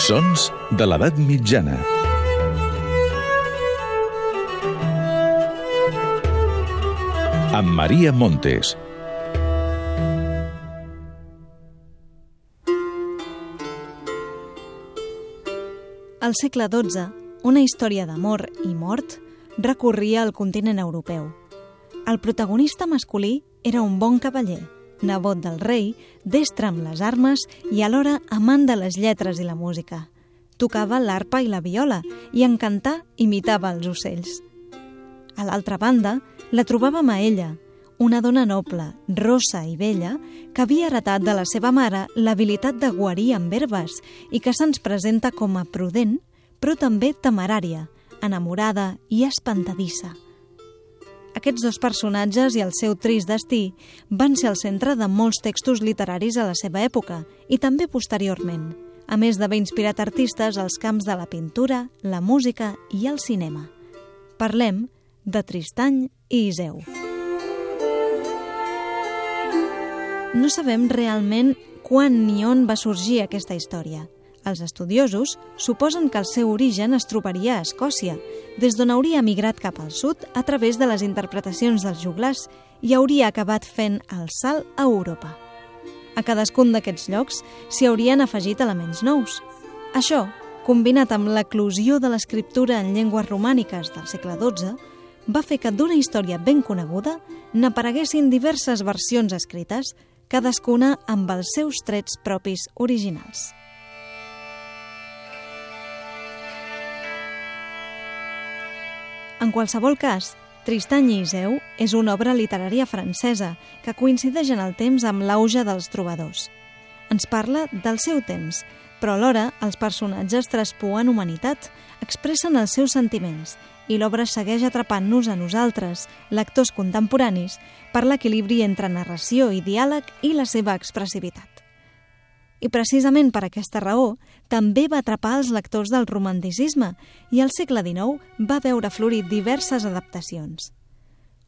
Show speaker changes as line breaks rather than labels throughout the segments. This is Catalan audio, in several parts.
Sons de l'edat mitjana. Amb Maria Montes.
Al segle XII, una història d'amor i mort recorria el continent europeu. El protagonista masculí era un bon cavaller, nebot del rei, destre amb les armes i alhora amant de les lletres i la música. Tocava l'arpa i la viola i en cantar imitava els ocells. A l'altra banda, la trobàvem a ella, una dona noble, rossa i vella, que havia heretat de la seva mare l'habilitat de guarir amb herbes i que se'ns presenta com a prudent, però també temerària, enamorada i espantadissa. Aquests dos personatges i el seu trist destí van ser el centre de molts textos literaris a la seva època i també posteriorment, a més d'haver inspirat artistes als camps de la pintura, la música i el cinema. Parlem de Tristany i Iseu. No sabem realment quan ni on va sorgir aquesta història – els estudiosos suposen que el seu origen es trobaria a Escòcia, des d'on hauria emigrat cap al sud a través de les interpretacions dels juglars i hauria acabat fent el salt a Europa. A cadascun d'aquests llocs s'hi haurien afegit elements nous. Això, combinat amb l'eclusió de l'escriptura en llengües romàniques del segle XII, va fer que d'una història ben coneguda n'apareguessin diverses versions escrites, cadascuna amb els seus trets propis originals. En qualsevol cas, Tristany i Iseu és una obra literària francesa que coincideix en el temps amb l'auge dels trobadors. Ens parla del seu temps, però alhora els personatges traspuen humanitat, expressen els seus sentiments i l'obra segueix atrapant-nos a nosaltres, lectors contemporanis, per l'equilibri entre narració i diàleg i la seva expressivitat. I precisament per aquesta raó també va atrapar els lectors del romanticisme i al segle XIX va veure florir diverses adaptacions.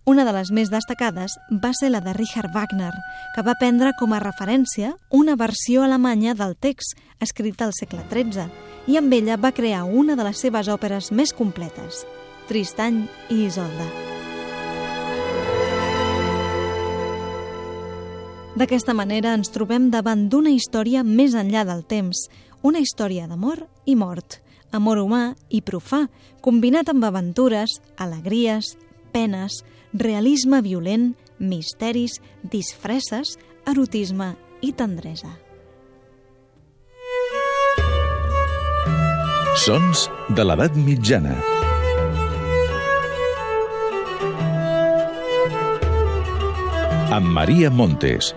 Una de les més destacades va ser la de Richard Wagner, que va prendre com a referència una versió alemanya del text escrit al segle XIII i amb ella va crear una de les seves òperes més completes, Tristany i Isolda. D'aquesta manera ens trobem davant d'una història més enllà del temps, una història d'amor i mort, amor humà i profà, combinat amb aventures, alegries, penes, realisme violent, misteris, disfresses, erotisme i tendresa.
Sons de l'edat mitjana. Amb Maria Montes,